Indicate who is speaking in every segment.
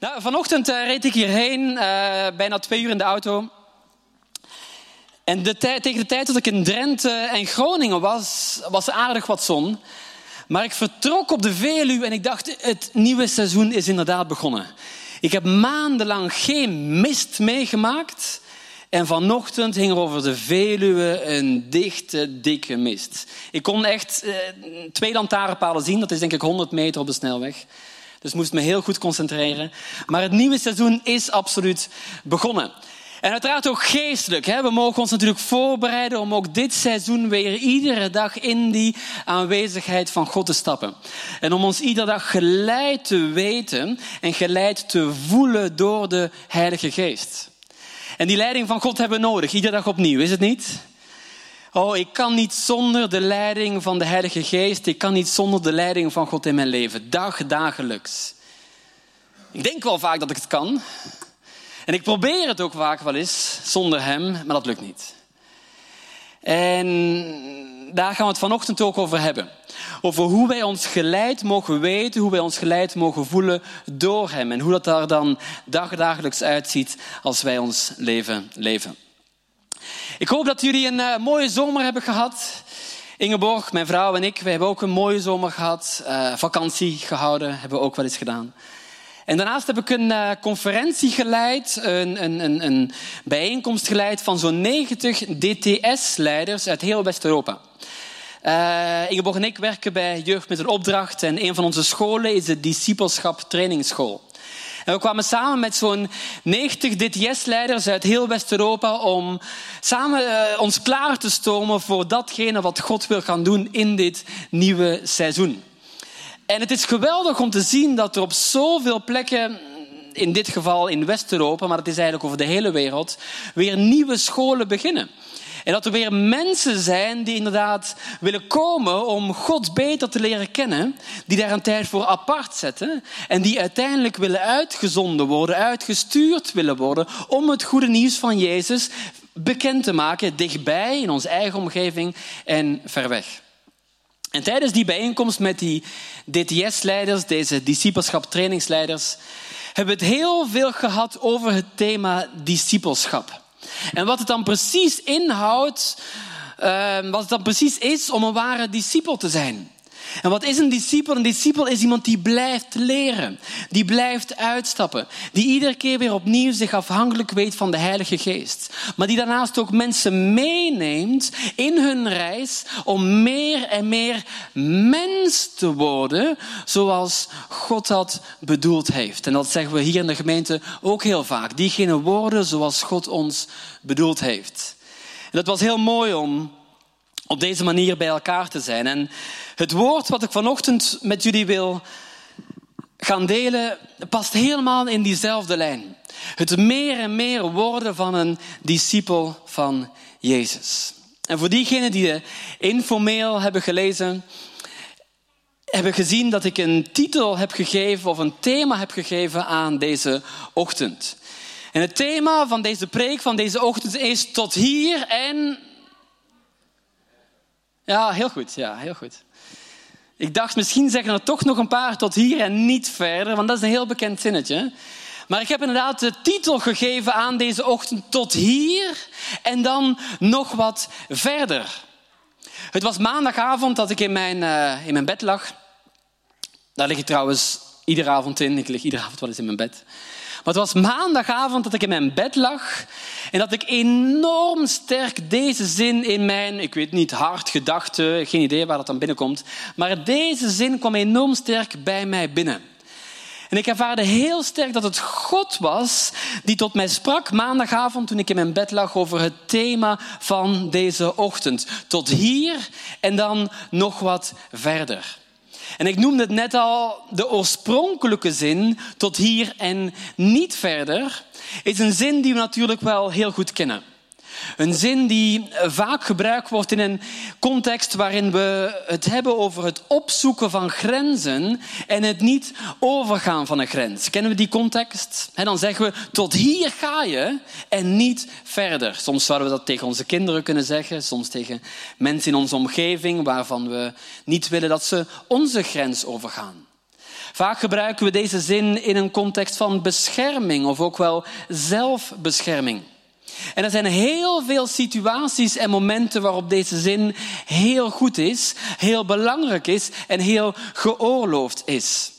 Speaker 1: Nou, vanochtend uh, reed ik hierheen, uh, bijna twee uur in de auto. En de tegen de tijd dat ik in Drenthe en Groningen was, was aardig wat zon. Maar ik vertrok op de Veluwe en ik dacht, het nieuwe seizoen is inderdaad begonnen. Ik heb maandenlang geen mist meegemaakt. En vanochtend hing er over de Veluwe een dichte, dikke mist. Ik kon echt uh, twee lantaarnpalen zien. Dat is denk ik 100 meter op de snelweg. Dus moest me heel goed concentreren. Maar het nieuwe seizoen is absoluut begonnen. En uiteraard ook geestelijk. Hè? We mogen ons natuurlijk voorbereiden om ook dit seizoen weer iedere dag in die aanwezigheid van God te stappen. En om ons iedere dag geleid te weten en geleid te voelen door de Heilige Geest. En die leiding van God hebben we nodig, iedere dag opnieuw, is het niet? Oh, ik kan niet zonder de leiding van de Heilige Geest. Ik kan niet zonder de leiding van God in mijn leven. Dag, dagelijks. Ik denk wel vaak dat ik het kan. En ik probeer het ook vaak wel eens zonder Hem, maar dat lukt niet. En daar gaan we het vanochtend ook over hebben. Over hoe wij ons geleid mogen weten, hoe wij ons geleid mogen voelen door Hem. En hoe dat daar dan dagdagelijks uitziet als wij ons leven leven. Ik hoop dat jullie een uh, mooie zomer hebben gehad. Ingeborg, mijn vrouw en ik, we hebben ook een mooie zomer gehad. Uh, vakantie gehouden, hebben we ook wel eens gedaan. En daarnaast heb ik een uh, conferentie geleid, een, een, een, een bijeenkomst geleid van zo'n 90 DTS-leiders uit heel West-Europa. Ingeborg en ik werken bij Jeugd met een Opdracht en een van onze scholen is de Discipelschap Trainingsschool. We kwamen samen met zo'n 90 DTS-leiders uit heel West-Europa om samen uh, ons klaar te stomen voor datgene wat God wil gaan doen in dit nieuwe seizoen. En het is geweldig om te zien dat er op zoveel plekken, in dit geval in West-Europa, maar het is eigenlijk over de hele wereld, weer nieuwe scholen beginnen. En dat er weer mensen zijn die inderdaad willen komen om God beter te leren kennen, die daar een tijd voor apart zetten en die uiteindelijk willen uitgezonden worden, uitgestuurd willen worden om het goede nieuws van Jezus bekend te maken, dichtbij, in onze eigen omgeving en ver weg. En tijdens die bijeenkomst met die DTS-leiders, deze discipelschap trainingsleiders, hebben we het heel veel gehad over het thema discipelschap. En wat het dan precies inhoudt, uh, wat het dan precies is om een ware discipel te zijn. En wat is een discipel? Een discipel is iemand die blijft leren, die blijft uitstappen, die iedere keer weer opnieuw zich afhankelijk weet van de Heilige Geest, maar die daarnaast ook mensen meeneemt in hun reis om meer en meer mens te worden zoals God dat bedoeld heeft. En dat zeggen we hier in de gemeente ook heel vaak. Diegene worden zoals God ons bedoeld heeft. En dat was heel mooi om op deze manier bij elkaar te zijn. En het woord wat ik vanochtend met jullie wil gaan delen, past helemaal in diezelfde lijn. Het meer en meer worden van een discipel van Jezus. En voor diegenen die informeel hebben gelezen, hebben gezien dat ik een titel heb gegeven of een thema heb gegeven aan deze ochtend. En het thema van deze preek van deze ochtend is tot hier en ja, heel goed. Ja, heel goed. Ik dacht, misschien zeggen er toch nog een paar tot hier en niet verder, want dat is een heel bekend zinnetje. Maar ik heb inderdaad de titel gegeven aan deze ochtend tot hier en dan nog wat verder. Het was maandagavond dat ik in mijn, uh, in mijn bed lag. Daar lig ik trouwens iedere avond in. Ik lig iedere avond wel eens in mijn bed. Maar het was maandagavond dat ik in mijn bed lag en dat ik enorm sterk deze zin in mijn, ik weet niet, hart, gedachte, geen idee waar dat dan binnenkomt, maar deze zin kwam enorm sterk bij mij binnen. En ik ervaarde heel sterk dat het God was die tot mij sprak maandagavond toen ik in mijn bed lag over het thema van deze ochtend. Tot hier en dan nog wat verder. En ik noemde het net al, de oorspronkelijke zin, tot hier en niet verder, is een zin die we natuurlijk wel heel goed kennen. Een zin die vaak gebruikt wordt in een context waarin we het hebben over het opzoeken van grenzen en het niet overgaan van een grens. Kennen we die context? En dan zeggen we, tot hier ga je en niet verder. Soms zouden we dat tegen onze kinderen kunnen zeggen, soms tegen mensen in onze omgeving waarvan we niet willen dat ze onze grens overgaan. Vaak gebruiken we deze zin in een context van bescherming of ook wel zelfbescherming. En er zijn heel veel situaties en momenten waarop deze zin heel goed is, heel belangrijk is en heel geoorloofd is.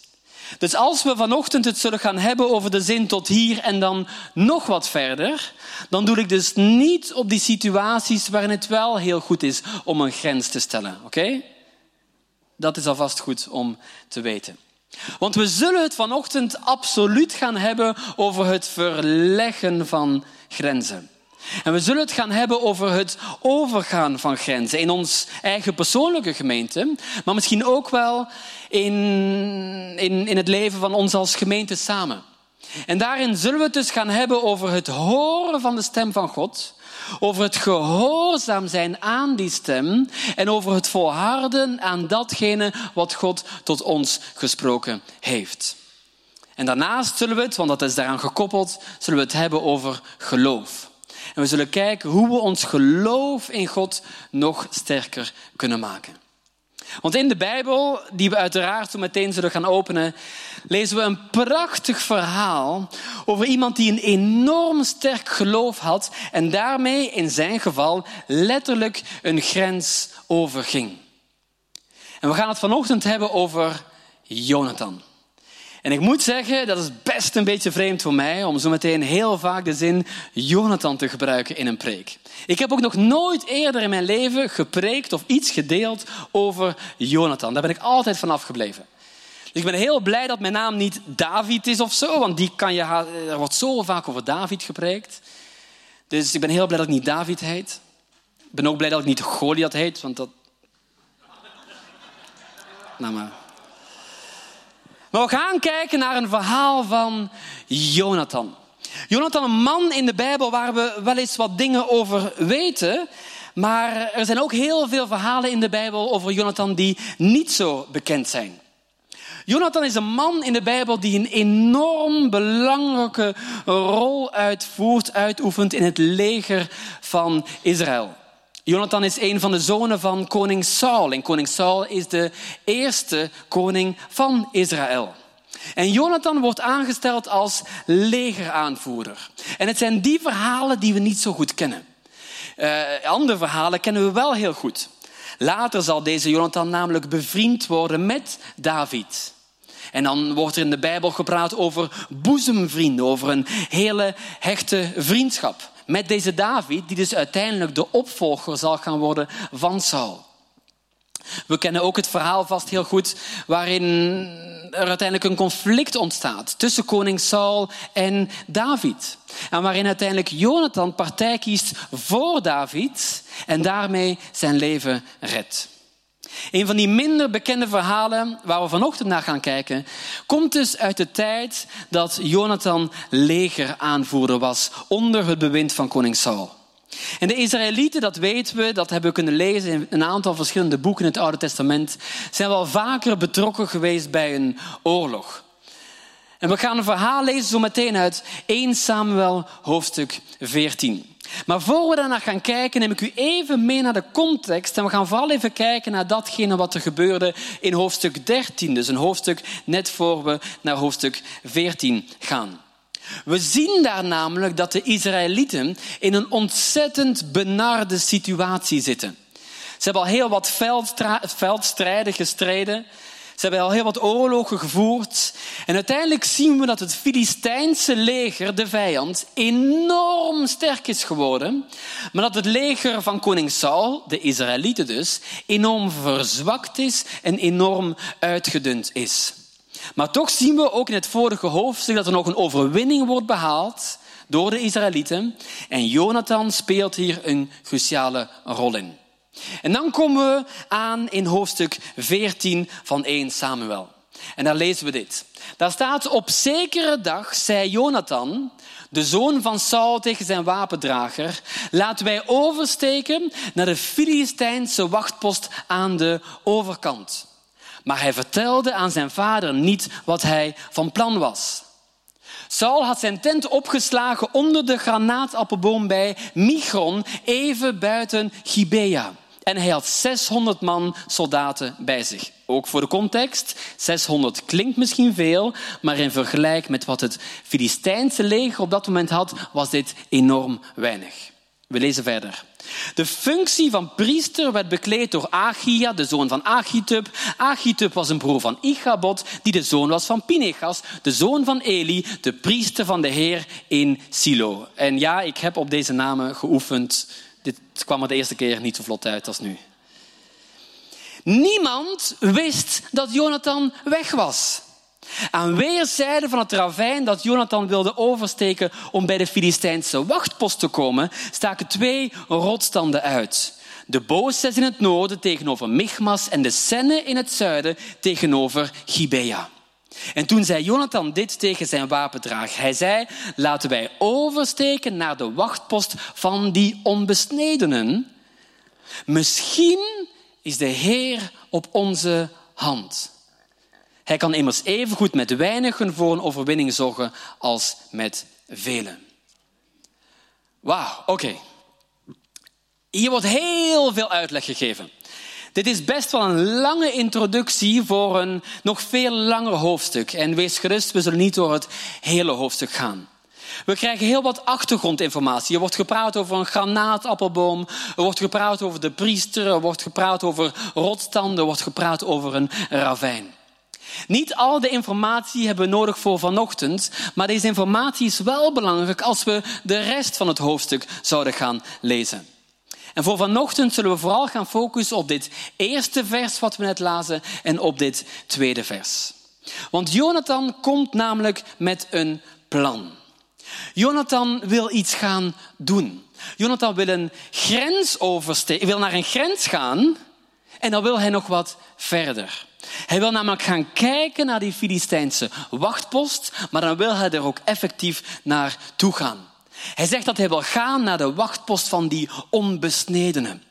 Speaker 1: Dus als we vanochtend het zullen gaan hebben over de zin tot hier en dan nog wat verder, dan doe ik dus niet op die situaties waarin het wel heel goed is om een grens te stellen. Oké? Dat is alvast goed om te weten. Want we zullen het vanochtend absoluut gaan hebben over het verleggen van grenzen. En we zullen het gaan hebben over het overgaan van grenzen in ons eigen persoonlijke gemeente, maar misschien ook wel in, in, in het leven van ons als gemeente samen. En daarin zullen we het dus gaan hebben over het horen van de stem van God, over het gehoorzaam zijn aan die stem en over het volharden aan datgene wat God tot ons gesproken heeft. En daarnaast zullen we het, want dat is daaraan gekoppeld, zullen we het hebben over geloof. En we zullen kijken hoe we ons geloof in God nog sterker kunnen maken. Want in de Bijbel, die we uiteraard zo meteen zullen gaan openen, lezen we een prachtig verhaal over iemand die een enorm sterk geloof had en daarmee in zijn geval letterlijk een grens overging. En we gaan het vanochtend hebben over Jonathan. En ik moet zeggen, dat is best een beetje vreemd voor mij om zo meteen heel vaak de zin Jonathan te gebruiken in een preek. Ik heb ook nog nooit eerder in mijn leven gepreekt of iets gedeeld over Jonathan. Daar ben ik altijd van afgebleven. Dus ik ben heel blij dat mijn naam niet David is of zo, want die kan je, er wordt zo vaak over David gepreekt. Dus ik ben heel blij dat ik niet David heet. Ik ben ook blij dat ik niet Goliath heet, want dat. Nou maar. We gaan kijken naar een verhaal van Jonathan. Jonathan, een man in de Bijbel waar we wel eens wat dingen over weten. Maar er zijn ook heel veel verhalen in de Bijbel over Jonathan die niet zo bekend zijn. Jonathan is een man in de Bijbel die een enorm belangrijke rol uitvoert, uitoefent in het leger van Israël. Jonathan is een van de zonen van koning Saul. En koning Saul is de eerste koning van Israël. En Jonathan wordt aangesteld als legeraanvoerder. En het zijn die verhalen die we niet zo goed kennen. Uh, andere verhalen kennen we wel heel goed. Later zal deze Jonathan namelijk bevriend worden met David. En dan wordt er in de Bijbel gepraat over boezemvrienden, over een hele hechte vriendschap met deze David, die dus uiteindelijk de opvolger zal gaan worden van Saul. We kennen ook het verhaal vast heel goed waarin er uiteindelijk een conflict ontstaat tussen koning Saul en David. En waarin uiteindelijk Jonathan partij kiest voor David en daarmee zijn leven redt. Een van die minder bekende verhalen waar we vanochtend naar gaan kijken, komt dus uit de tijd dat Jonathan legeraanvoerder was onder het bewind van koning Saul. En de Israëlieten, dat weten we, dat hebben we kunnen lezen in een aantal verschillende boeken in het Oude Testament, zijn wel vaker betrokken geweest bij een oorlog. En we gaan een verhaal lezen zo meteen uit 1 Samuel hoofdstuk 14. Maar voor we daarnaar gaan kijken, neem ik u even mee naar de context. En we gaan vooral even kijken naar datgene wat er gebeurde in hoofdstuk 13. Dus een hoofdstuk net voor we naar hoofdstuk 14 gaan. We zien daar namelijk dat de Israëlieten in een ontzettend benarde situatie zitten. Ze hebben al heel wat veldstrijden gestreden. Ze hebben al heel wat oorlogen gevoerd. En uiteindelijk zien we dat het Filistijnse leger, de vijand, enorm sterk is geworden. Maar dat het leger van koning Saul, de Israëlieten dus, enorm verzwakt is en enorm uitgedund is. Maar toch zien we ook in het vorige hoofdstuk dat er nog een overwinning wordt behaald door de Israëlieten. En Jonathan speelt hier een cruciale rol in. En dan komen we aan in hoofdstuk 14 van 1 Samuel. En daar lezen we dit. Daar staat, op zekere dag zei Jonathan, de zoon van Saul tegen zijn wapendrager, laten wij oversteken naar de Filistijnse wachtpost aan de overkant. Maar hij vertelde aan zijn vader niet wat hij van plan was. Saul had zijn tent opgeslagen onder de granaatappelboom bij Migron, even buiten Gibea. En hij had 600 man soldaten bij zich. Ook voor de context, 600 klinkt misschien veel, maar in vergelijking met wat het Filistijnse leger op dat moment had, was dit enorm weinig. We lezen verder. De functie van priester werd bekleed door Achia, de zoon van Achitub. Achitub was een broer van Ichabod, die de zoon was van Pinechas, de zoon van Eli, de priester van de Heer in Silo. En ja, ik heb op deze namen geoefend. Dit kwam er de eerste keer niet zo vlot uit als nu. Niemand wist dat Jonathan weg was. Aan weerszijden van het ravijn dat Jonathan wilde oversteken om bij de Filistijnse wachtpost te komen, staken twee rotstanden uit. De Booses in het noorden tegenover Michmas en de Senne in het zuiden tegenover Gibea. En toen zei Jonathan dit tegen zijn wapendraag. Hij zei, laten wij oversteken naar de wachtpost van die onbesnedenen. Misschien is de Heer op onze hand. Hij kan immers even goed met weinigen voor een overwinning zorgen als met velen. Wauw, oké. Hier wordt heel veel uitleg gegeven. Dit is best wel een lange introductie voor een nog veel langer hoofdstuk. En wees gerust, we zullen niet door het hele hoofdstuk gaan. We krijgen heel wat achtergrondinformatie. Er wordt gepraat over een granaatappelboom, er wordt gepraat over de priester, er wordt gepraat over rotstanden, er wordt gepraat over een ravijn. Niet al de informatie hebben we nodig voor vanochtend, maar deze informatie is wel belangrijk als we de rest van het hoofdstuk zouden gaan lezen. En voor vanochtend zullen we vooral gaan focussen op dit eerste vers wat we net lazen en op dit tweede vers. Want Jonathan komt namelijk met een plan. Jonathan wil iets gaan doen. Jonathan wil een grens oversteken, wil naar een grens gaan en dan wil hij nog wat verder. Hij wil namelijk gaan kijken naar die Filistijnse wachtpost, maar dan wil hij er ook effectief naar toe gaan. Hij zegt dat hij wil gaan naar de wachtpost van die onbesnedenen.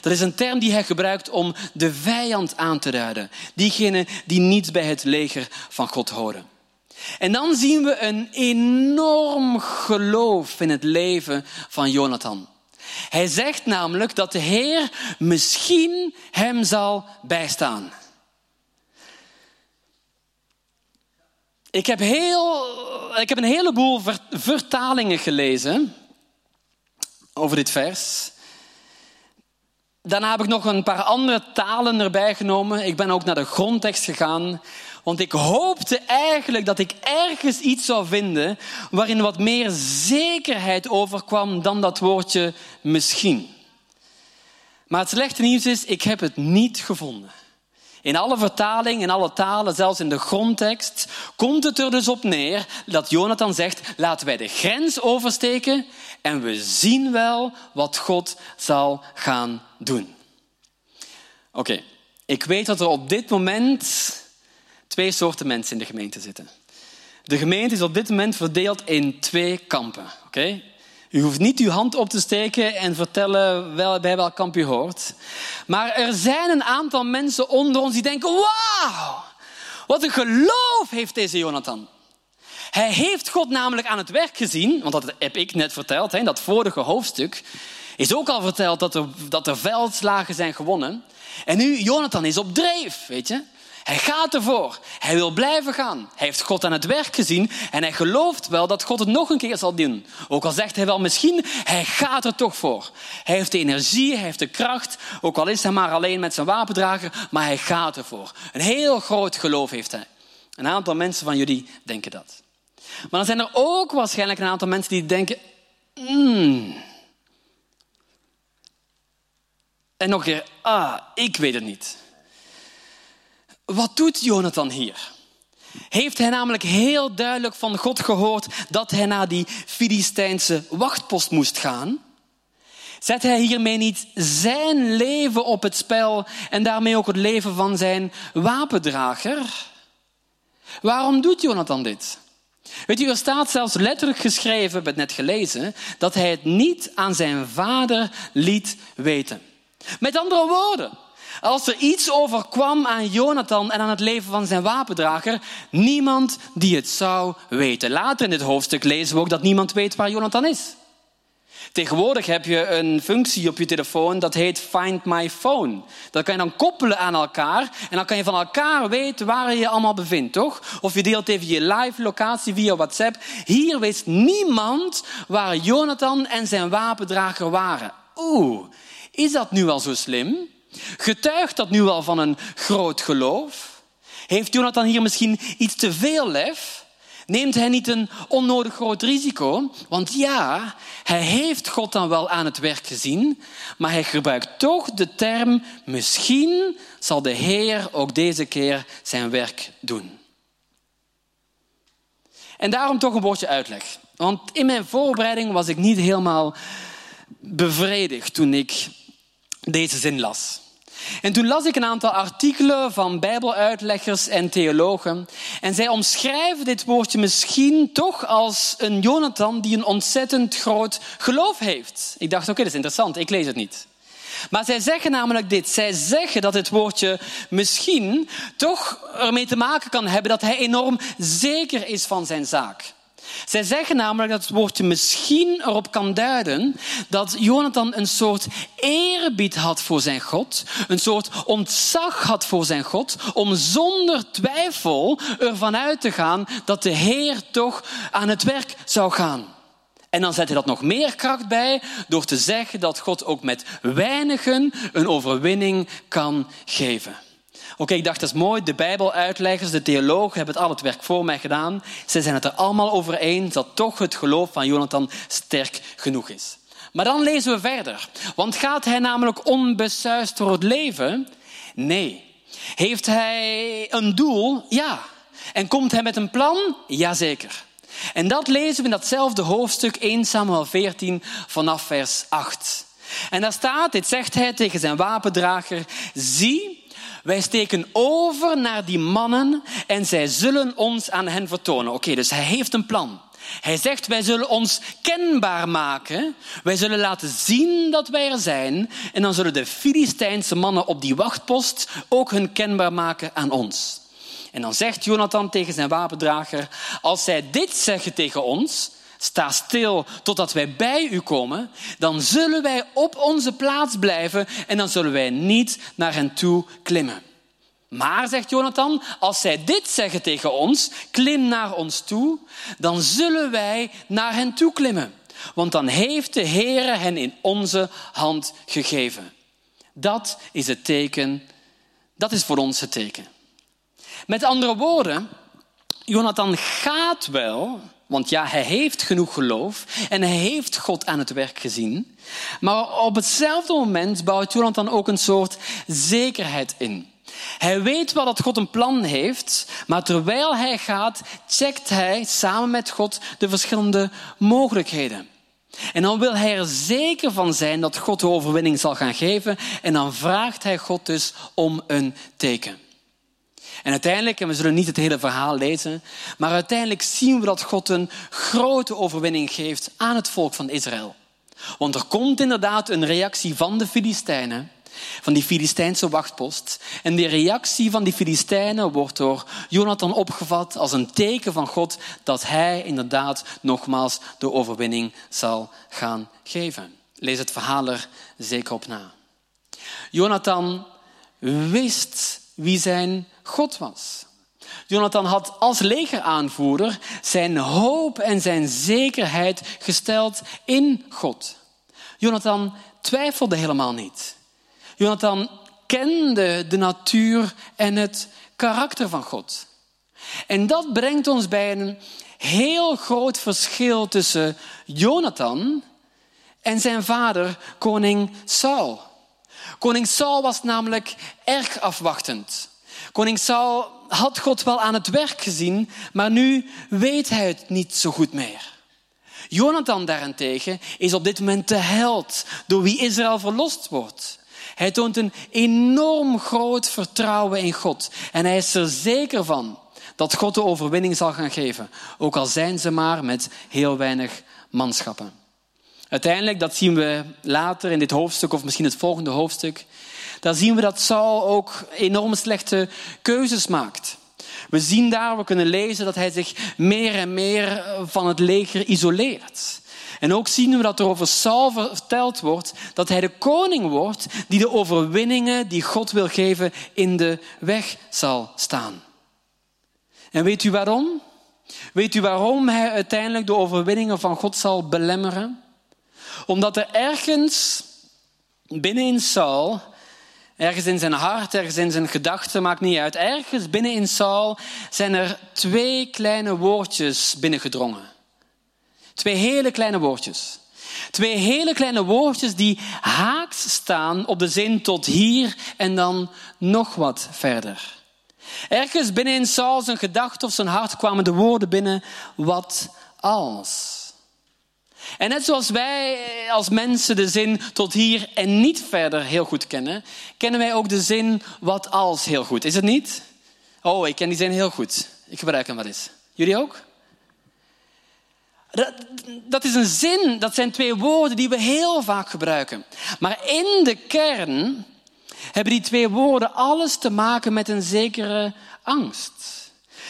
Speaker 1: Dat is een term die hij gebruikt om de vijand aan te duiden. Diegenen die niet bij het leger van God horen. En dan zien we een enorm geloof in het leven van Jonathan. Hij zegt namelijk dat de Heer misschien hem zal bijstaan. Ik heb, heel, ik heb een heleboel vertalingen gelezen over dit vers. Daarna heb ik nog een paar andere talen erbij genomen. Ik ben ook naar de grondtekst gegaan. Want ik hoopte eigenlijk dat ik ergens iets zou vinden waarin wat meer zekerheid overkwam dan dat woordje misschien. Maar het slechte nieuws is, ik heb het niet gevonden. In alle vertalingen, in alle talen, zelfs in de grondtekst, komt het er dus op neer dat Jonathan zegt, laten wij de grens oversteken en we zien wel wat God zal gaan doen. Oké, ik weet dat er op dit moment twee soorten mensen in de gemeente zitten. De gemeente is op dit moment verdeeld in twee kampen. Oké? U hoeft niet uw hand op te steken en vertellen wel, bij welk kamp u hoort. Maar er zijn een aantal mensen onder ons die denken: wauw, wat een geloof heeft deze Jonathan. Hij heeft God namelijk aan het werk gezien, want dat heb ik net verteld, dat vorige hoofdstuk is ook al verteld dat er, dat er veldslagen zijn gewonnen. En nu, Jonathan is op dreef, weet je. Hij gaat ervoor. Hij wil blijven gaan. Hij heeft God aan het werk gezien en hij gelooft wel dat God het nog een keer zal doen. Ook al zegt hij wel misschien, hij gaat er toch voor. Hij heeft de energie, hij heeft de kracht, ook al is hij maar alleen met zijn wapendrager, maar hij gaat ervoor. Een heel groot geloof heeft hij. Een aantal mensen van jullie denken dat. Maar dan zijn er ook waarschijnlijk een aantal mensen die denken, hmm. En nog een keer, ah, ik weet het niet. Wat doet Jonathan hier? Heeft hij namelijk heel duidelijk van God gehoord dat hij naar die Filistijnse wachtpost moest gaan? Zet hij hiermee niet zijn leven op het spel en daarmee ook het leven van zijn wapendrager? Waarom doet Jonathan dit? Weet u, er staat zelfs letterlijk geschreven, we net gelezen, dat hij het niet aan zijn vader liet weten. Met andere woorden, als er iets overkwam aan Jonathan en aan het leven van zijn wapendrager, niemand die het zou weten. Later in dit hoofdstuk lezen we ook dat niemand weet waar Jonathan is. Tegenwoordig heb je een functie op je telefoon dat heet Find My Phone. Dat kan je dan koppelen aan elkaar en dan kan je van elkaar weten waar je je allemaal bevindt, toch? Of je deelt even je live locatie via WhatsApp. Hier wist niemand waar Jonathan en zijn wapendrager waren. Oeh, is dat nu wel zo slim? Getuigt dat nu wel van een groot geloof? Heeft Jonathan hier misschien iets te veel lef? Neemt hij niet een onnodig groot risico? Want ja, hij heeft God dan wel aan het werk gezien, maar hij gebruikt toch de term misschien zal de Heer ook deze keer zijn werk doen. En daarom toch een woordje uitleg. Want in mijn voorbereiding was ik niet helemaal bevredigd toen ik deze zin las. En toen las ik een aantal artikelen van Bijbeluitleggers en theologen. En zij omschrijven dit woordje misschien toch als een Jonathan die een ontzettend groot geloof heeft. Ik dacht, oké, dat is interessant, ik lees het niet. Maar zij zeggen namelijk dit. Zij zeggen dat het woordje misschien toch ermee te maken kan hebben dat hij enorm zeker is van zijn zaak. Zij zeggen namelijk dat het woordje misschien erop kan duiden dat Jonathan een soort eerbied had voor zijn God, een soort ontzag had voor zijn God, om zonder twijfel ervan uit te gaan dat de Heer toch aan het werk zou gaan. En dan zet hij dat nog meer kracht bij door te zeggen dat God ook met weinigen een overwinning kan geven. Oké, ik dacht dat is mooi. De Bijbeluitleggers, de theologen hebben het al het werk voor mij gedaan. Ze zijn het er allemaal over eens dat toch het geloof van Jonathan sterk genoeg is. Maar dan lezen we verder. Want gaat hij namelijk onbesuist door het leven? Nee. Heeft hij een doel? Ja. En komt hij met een plan? Jazeker. En dat lezen we in datzelfde hoofdstuk 1 Samuel 14 vanaf vers 8. En daar staat, dit zegt hij tegen zijn wapendrager, zie, wij steken over naar die mannen en zij zullen ons aan hen vertonen. Oké, dus hij heeft een plan. Hij zegt, wij zullen ons kenbaar maken. Wij zullen laten zien dat wij er zijn. En dan zullen de Filistijnse mannen op die wachtpost ook hun kenbaar maken aan ons. En dan zegt Jonathan tegen zijn wapendrager, als zij dit zeggen tegen ons, sta stil totdat wij bij u komen, dan zullen wij op onze plaats blijven en dan zullen wij niet naar hen toe klimmen. Maar, zegt Jonathan, als zij dit zeggen tegen ons, klim naar ons toe, dan zullen wij naar hen toe klimmen. Want dan heeft de Heere hen in onze hand gegeven. Dat is het teken, dat is voor ons het teken. Met andere woorden, Jonathan gaat wel, want ja, hij heeft genoeg geloof en hij heeft God aan het werk gezien. Maar op hetzelfde moment bouwt Jonathan ook een soort zekerheid in. Hij weet wel dat God een plan heeft, maar terwijl hij gaat, checkt hij samen met God de verschillende mogelijkheden. En dan wil hij er zeker van zijn dat God de overwinning zal gaan geven. En dan vraagt hij God dus om een teken. En uiteindelijk, en we zullen niet het hele verhaal lezen, maar uiteindelijk zien we dat God een grote overwinning geeft aan het volk van Israël. Want er komt inderdaad een reactie van de Filistijnen, van die Filistijnse wachtpost. En die reactie van die Filistijnen wordt door Jonathan opgevat als een teken van God dat hij inderdaad nogmaals de overwinning zal gaan geven. Lees het verhaal er zeker op na. Jonathan wist wie zijn God was. Jonathan had als legeraanvoerder zijn hoop en zijn zekerheid gesteld in God. Jonathan twijfelde helemaal niet. Jonathan kende de natuur en het karakter van God. En dat brengt ons bij een heel groot verschil tussen Jonathan en zijn vader, koning Saul. Koning Saul was namelijk erg afwachtend. Koning Saul had God wel aan het werk gezien, maar nu weet hij het niet zo goed meer. Jonathan daarentegen is op dit moment de held door wie Israël verlost wordt. Hij toont een enorm groot vertrouwen in God en hij is er zeker van dat God de overwinning zal gaan geven, ook al zijn ze maar met heel weinig manschappen. Uiteindelijk, dat zien we later in dit hoofdstuk of misschien het volgende hoofdstuk, daar zien we dat Saul ook enorm slechte keuzes maakt. We zien daar, we kunnen lezen dat hij zich meer en meer van het leger isoleert. En ook zien we dat er over Saul verteld wordt dat hij de koning wordt die de overwinningen die God wil geven in de weg zal staan. En weet u waarom? Weet u waarom hij uiteindelijk de overwinningen van God zal belemmeren? Omdat er ergens binnenin Saul, ergens in zijn hart, ergens in zijn gedachten, maakt niet uit, ergens binnenin Saul zijn er twee kleine woordjes binnengedrongen. Twee hele kleine woordjes. Twee hele kleine woordjes die haaks staan op de zin tot hier en dan nog wat verder. Ergens binnen in Saul zijn gedachten of zijn hart kwamen de woorden binnen, wat als. En net zoals wij als mensen de zin tot hier en niet verder heel goed kennen, kennen wij ook de zin wat als heel goed. Is het niet? Oh, ik ken die zin heel goed. Ik gebruik hem wel eens. Jullie ook? Dat, dat is een zin, dat zijn twee woorden die we heel vaak gebruiken. Maar in de kern hebben die twee woorden alles te maken met een zekere angst.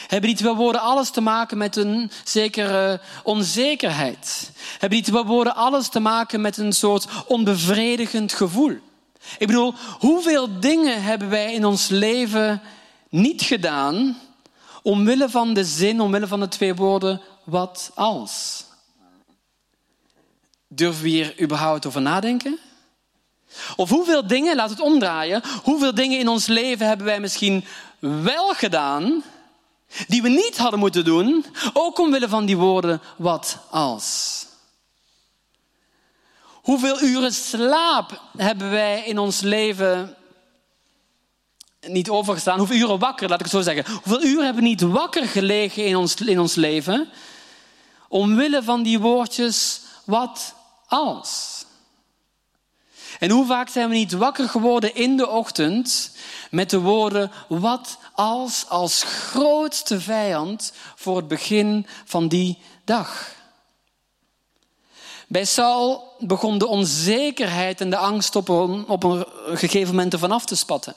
Speaker 1: Hebben die twee woorden alles te maken met een zekere onzekerheid? Hebben die twee woorden alles te maken met een soort onbevredigend gevoel? Ik bedoel, hoeveel dingen hebben wij in ons leven niet gedaan omwille van de zin, omwille van de twee woorden wat als? Durven we hier überhaupt over nadenken? Of hoeveel dingen, laat het omdraaien, hoeveel dingen in ons leven hebben wij misschien wel gedaan, die we niet hadden moeten doen, ook omwille van die woorden wat als. Hoeveel uren slaap hebben wij in ons leven niet overgestaan? Hoeveel uren wakker, laat ik het zo zeggen. Hoeveel uren hebben we niet wakker gelegen in ons, in ons leven? Omwille van die woordjes wat als. En hoe vaak zijn we niet wakker geworden in de ochtend met de woorden, wat als als grootste vijand voor het begin van die dag. Bij Saul begon de onzekerheid en de angst op een, op een gegeven moment ervan af te spatten.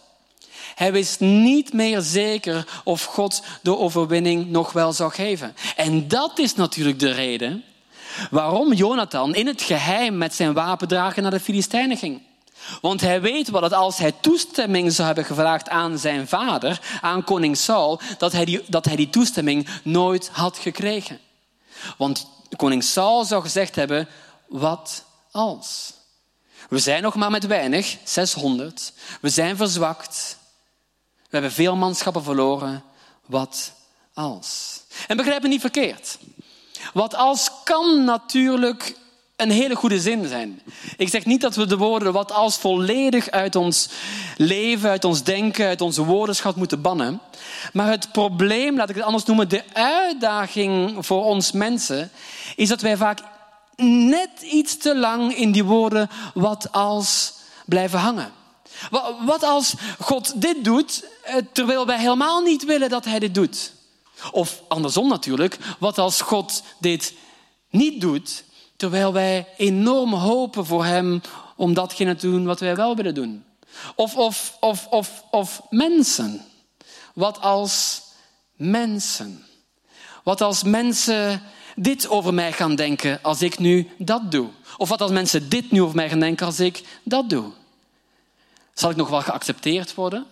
Speaker 1: Hij wist niet meer zeker of God de overwinning nog wel zou geven. En dat is natuurlijk de reden waarom Jonathan in het geheim met zijn wapendrager naar de Filistijnen ging. Want hij weet wat het als hij toestemming zou hebben gevraagd aan zijn vader, aan koning Saul, dat hij die, dat hij die toestemming nooit had gekregen. Want koning Saul zou gezegd hebben, wat als? We zijn nog maar met weinig, 600. We zijn verzwakt. We hebben veel manschappen verloren. Wat als? En begrijp me niet verkeerd. Wat als kan natuurlijk een hele goede zin zijn. Ik zeg niet dat we de woorden wat als volledig uit ons leven, uit ons denken, uit onze woordenschat moeten bannen. Maar het probleem, laat ik het anders noemen, de uitdaging voor ons mensen, is dat wij vaak net iets te lang in die woorden wat als blijven hangen. Wat als God dit doet, eh, terwijl wij helemaal niet willen dat Hij dit doet? Of andersom natuurlijk, wat als God dit niet doet, terwijl wij enorm hopen voor Hem om datgene te doen wat wij wel willen doen. Of, of, of, of, of mensen. Wat als mensen? Wat als mensen dit over mij gaan denken als ik nu dat doe? Of wat als mensen dit nu over mij gaan denken als ik dat doe? Zal ik nog wel geaccepteerd worden?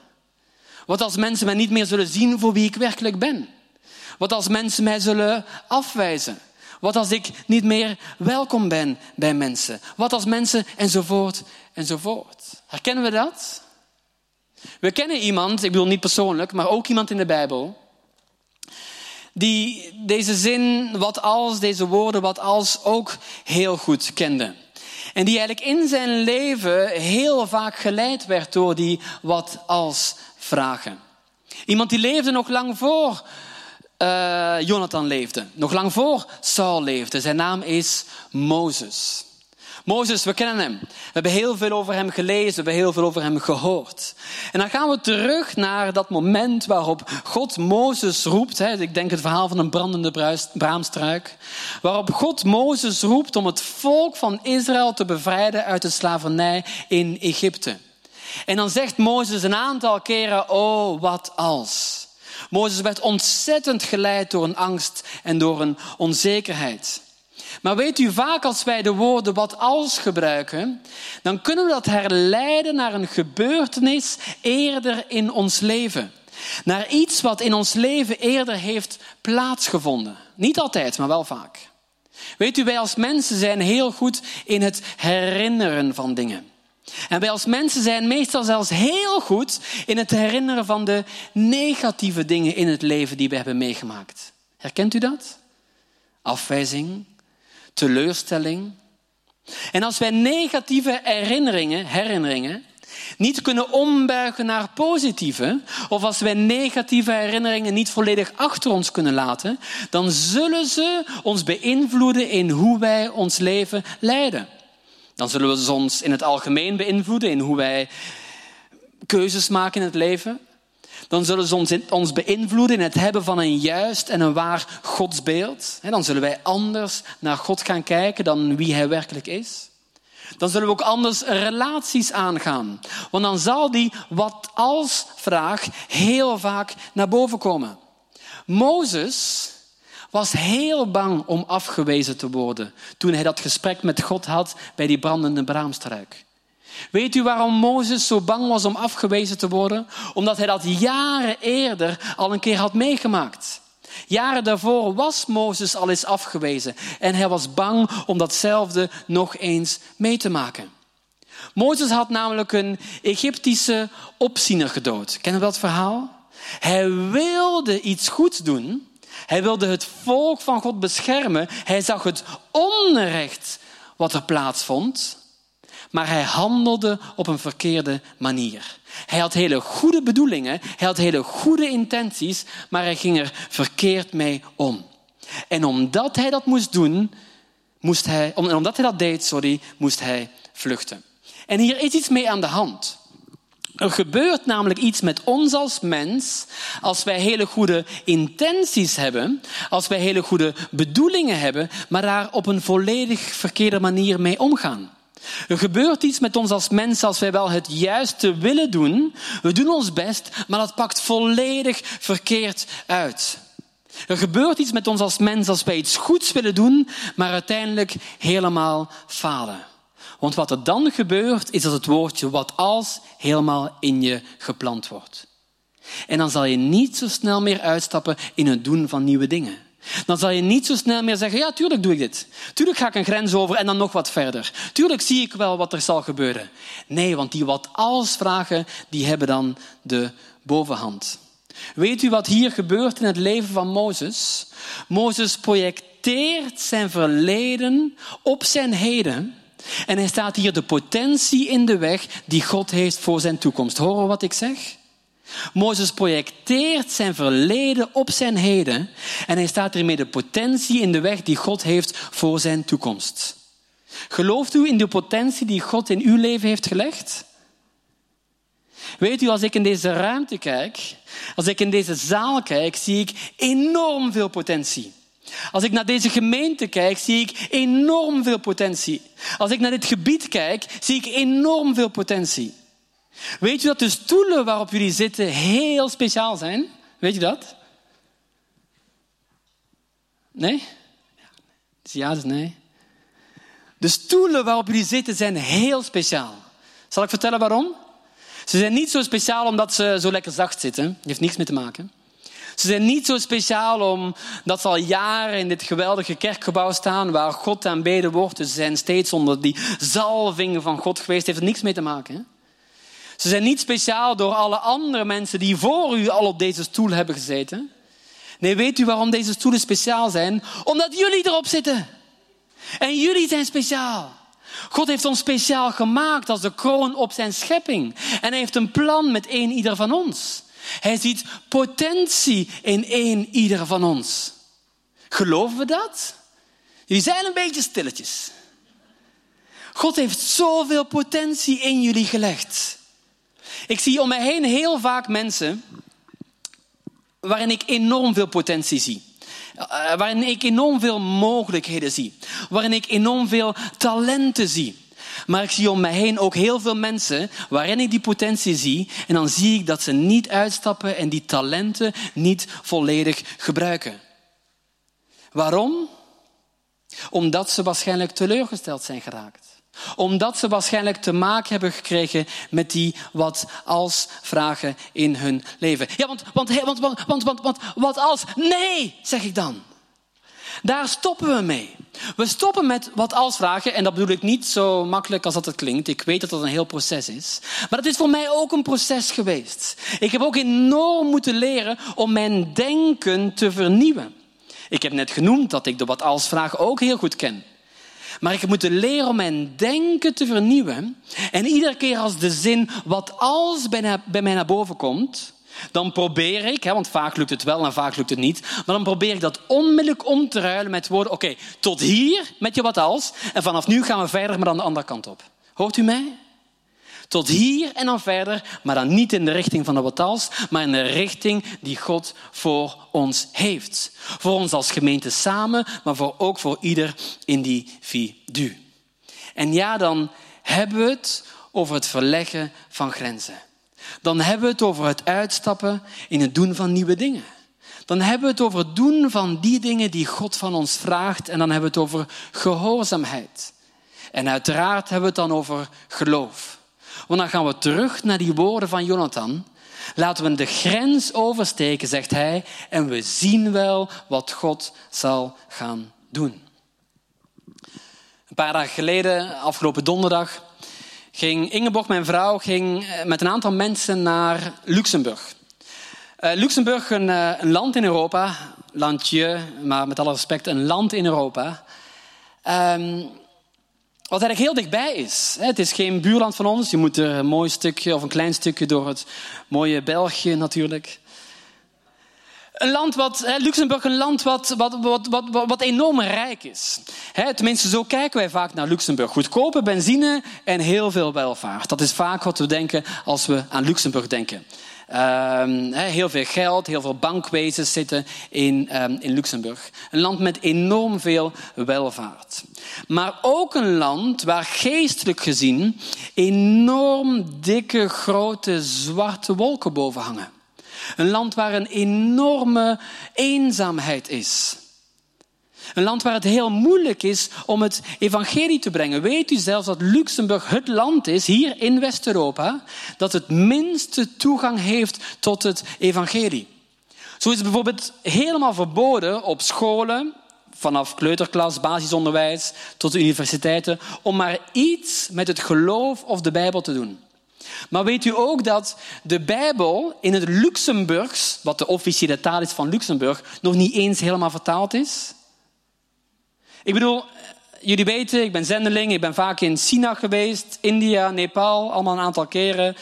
Speaker 1: Wat als mensen mij niet meer zullen zien voor wie ik werkelijk ben? Wat als mensen mij zullen afwijzen? Wat als ik niet meer welkom ben bij mensen? Wat als mensen enzovoort enzovoort. Herkennen we dat? We kennen iemand, ik bedoel niet persoonlijk, maar ook iemand in de Bijbel, die deze zin, wat als, deze woorden, wat als, ook heel goed kende. En die eigenlijk in zijn leven heel vaak geleid werd door die wat als vragen. Iemand die leefde nog lang voor uh, Jonathan leefde. Nog lang voor Saul leefde. Zijn naam is Mozes. Mozes, we kennen hem. We hebben heel veel over hem gelezen, we hebben heel veel over hem gehoord. En dan gaan we terug naar dat moment waarop God Mozes roept. Hè, ik denk het verhaal van een brandende braamstruik. Waarop God Mozes roept om het volk van Israël te bevrijden uit de slavernij in Egypte. En dan zegt Mozes een aantal keren, oh wat als. Mozes werd ontzettend geleid door een angst en door een onzekerheid. Maar weet u, vaak als wij de woorden wat als gebruiken, dan kunnen we dat herleiden naar een gebeurtenis eerder in ons leven. Naar iets wat in ons leven eerder heeft plaatsgevonden. Niet altijd, maar wel vaak. Weet u, wij als mensen zijn heel goed in het herinneren van dingen. En wij als mensen zijn meestal zelfs heel goed in het herinneren van de negatieve dingen in het leven die we hebben meegemaakt. Herkent u dat? Afwijzing, teleurstelling. En als wij negatieve herinneringen, herinneringen niet kunnen ombuigen naar positieve, of als wij negatieve herinneringen niet volledig achter ons kunnen laten, dan zullen ze ons beïnvloeden in hoe wij ons leven leiden. Dan zullen we ons in het algemeen beïnvloeden in hoe wij keuzes maken in het leven. Dan zullen ze ons, beïnvloeden in het hebben van een juist en een waar godsbeeld. Dan zullen wij anders naar God gaan kijken dan wie Hij werkelijk is. Dan zullen we ook anders relaties aangaan. Want dan zal die wat als vraag heel vaak naar boven komen. Mozes was heel bang om afgewezen te worden toen hij dat gesprek met God had bij die brandende braamstruik. Weet u waarom Mozes zo bang was om afgewezen te worden? Omdat hij dat jaren eerder al een keer had meegemaakt. Jaren daarvoor was Mozes al eens afgewezen en hij was bang om datzelfde nog eens mee te maken. Mozes had namelijk een Egyptische opziener gedood. Kennen we dat verhaal? Hij wilde iets goeds doen. Hij wilde het volk van God beschermen. Hij zag het onrecht wat er plaatsvond maar hij handelde op een verkeerde manier. Hij had hele goede bedoelingen, hij had hele goede intenties, maar hij ging er verkeerd mee om. En omdat hij dat moest doen, moest hij, omdat hij dat deed, sorry, moest hij vluchten. En hier is iets mee aan de hand. Er gebeurt namelijk iets met ons als mens als wij hele goede intenties hebben, als wij hele goede bedoelingen hebben, maar daar op een volledig verkeerde manier mee omgaan. Er gebeurt iets met ons als mensen als wij wel het juiste willen doen. We doen ons best, maar dat pakt volledig verkeerd uit. Er gebeurt iets met ons als mens als wij iets goeds willen doen, maar uiteindelijk helemaal falen. Want wat er dan gebeurt, is dat het woordje wat als helemaal in je geplant wordt. En dan zal je niet zo snel meer uitstappen in het doen van nieuwe dingen. Dan zal je niet zo snel meer zeggen, ja, tuurlijk doe ik dit. Tuurlijk ga ik een grens over en dan nog wat verder. Tuurlijk zie ik wel wat er zal gebeuren. Nee, want die wat als vragen, die hebben dan de bovenhand. Weet u wat hier gebeurt in het leven van Mozes? Mozes projecteert zijn verleden op zijn heden. En hij staat hier de potentie in de weg die God heeft voor zijn toekomst. Horen wat ik zeg? Mozes projecteert zijn verleden op zijn heden en hij staat ermee de potentie in de weg die God heeft voor zijn toekomst. Gelooft u in de potentie die God in uw leven heeft gelegd? Weet u, als ik in deze ruimte kijk, als ik in deze zaal kijk, zie ik enorm veel potentie. Als ik naar deze gemeente kijk, zie ik enorm veel potentie. Als ik naar dit gebied kijk, zie ik enorm veel potentie. Weet je dat de stoelen waarop jullie zitten heel speciaal zijn? Weet je dat? Nee? Dus ja, dus nee. De stoelen waarop jullie zitten zijn heel speciaal. Zal ik vertellen waarom? Ze zijn niet zo speciaal omdat ze zo lekker zacht zitten. Dat heeft niks mee te maken. Ze zijn niet zo speciaal omdat ze al jaren in dit geweldige kerkgebouw staan waar God aanbeden wordt. Ze zijn steeds onder die zalving van God geweest. Dat heeft er niks mee te maken. Ze zijn niet speciaal door alle andere mensen die voor u al op deze stoel hebben gezeten. Nee, weet u waarom deze stoelen speciaal zijn? Omdat jullie erop zitten. En jullie zijn speciaal. God heeft ons speciaal gemaakt als de kroon op zijn schepping. En hij heeft een plan met één ieder van ons. Hij ziet potentie in één ieder van ons. Geloven we dat? Jullie zijn een beetje stilletjes. God heeft zoveel potentie in jullie gelegd. Ik zie om mij heen heel vaak mensen waarin ik enorm veel potentie zie. Uh, waarin ik enorm veel mogelijkheden zie. Waarin ik enorm veel talenten zie. Maar ik zie om mij heen ook heel veel mensen waarin ik die potentie zie. En dan zie ik dat ze niet uitstappen en die talenten niet volledig gebruiken. Waarom? Omdat ze waarschijnlijk teleurgesteld zijn geraakt. Omdat ze waarschijnlijk te maken hebben gekregen met die wat-als vragen in hun leven. Ja, want, want, want, want, want, want, want wat als? Nee, zeg ik dan. Daar stoppen we mee. We stoppen met wat als vragen, en dat bedoel ik niet zo makkelijk als dat het klinkt. Ik weet dat dat een heel proces is. Maar het is voor mij ook een proces geweest. Ik heb ook enorm moeten leren om mijn denken te vernieuwen. Ik heb net genoemd dat ik de wat als vraag ook heel goed ken. Maar ik heb moeten leren om mijn denken te vernieuwen. En iedere keer als de zin wat als bij mij naar boven komt, dan probeer ik, want vaak lukt het wel en vaak lukt het niet, maar dan probeer ik dat onmiddellijk om te ruilen met woorden, oké, tot hier met je wat als, en vanaf nu gaan we verder, maar dan de andere kant op. Hoort u mij? Tot hier en dan verder, maar dan niet in de richting van de wat als, maar in de richting die God voor ons heeft. Voor ons als gemeente samen, maar voor, ook voor ieder individu. En ja, dan hebben we het over het verleggen van grenzen dan hebben we het over het uitstappen in het doen van nieuwe dingen. Dan hebben we het over het doen van die dingen die God van ons vraagt. En dan hebben we het over gehoorzaamheid. En uiteraard hebben we het dan over geloof. Want dan gaan we terug naar die woorden van Jonathan. Laten we de grens oversteken, zegt hij, en we zien wel wat God zal gaan doen. Een paar dagen geleden, afgelopen donderdag, ging Ingeborg, mijn vrouw, ging eh, met een aantal mensen naar Luxemburg. Uh, Luxemburg, een, uh, een, land in Europa, landje, maar met alle respect een land in Europa. Um, wat eigenlijk heel dichtbij is. Het is geen buurland van ons. Je moet er een mooi stukje of een klein stukje door het mooie België natuurlijk. Een land wat, Luxemburg, een land wat, wat, wat, wat, wat enorm rijk is. tenminste, zo kijken wij vaak naar Luxemburg. Goedkope benzine en heel veel welvaart. Dat is vaak wat we denken als we aan Luxemburg denken. Um, heel veel geld, heel veel bankwezens zitten in, um, in Luxemburg. Een land met enorm veel welvaart. Maar ook een land waar geestelijk gezien enorm dikke, grote, zwarte wolken boven hangen. Een land waar een enorme eenzaamheid is. Een land waar het heel moeilijk is om het evangelie te brengen. Weet u zelfs dat Luxemburg het land is, hier in West-Europa, dat het minste toegang heeft tot het evangelie. Zo is het bijvoorbeeld helemaal verboden op scholen, vanaf kleuterklas, basisonderwijs tot de universiteiten, om maar iets met het geloof of de Bijbel te doen. Maar weet u ook dat de Bijbel in het Luxemburgs, wat de officiële taal is van Luxemburg, nog niet eens helemaal vertaald is? Ik bedoel, jullie weten, ik ben zendeling, ik ben vaak in China geweest, India, Nepal, allemaal een aantal keren,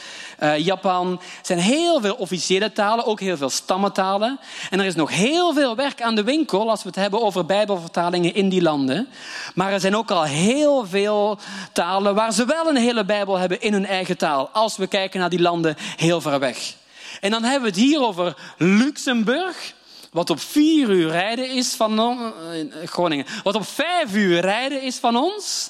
Speaker 1: uh, Japan. Er zijn heel veel officiële talen, ook heel veel stammentalen. En er is nog heel veel werk aan de winkel als we het hebben over bijbelvertalingen in die landen. Maar er zijn ook al heel veel talen waar ze wel een hele bijbel hebben in hun eigen taal, als we kijken naar die landen heel ver weg. En dan hebben we het hier over Luxemburg, wat op vier uur rijden is van Groningen, wat op vijf uur rijden is van ons.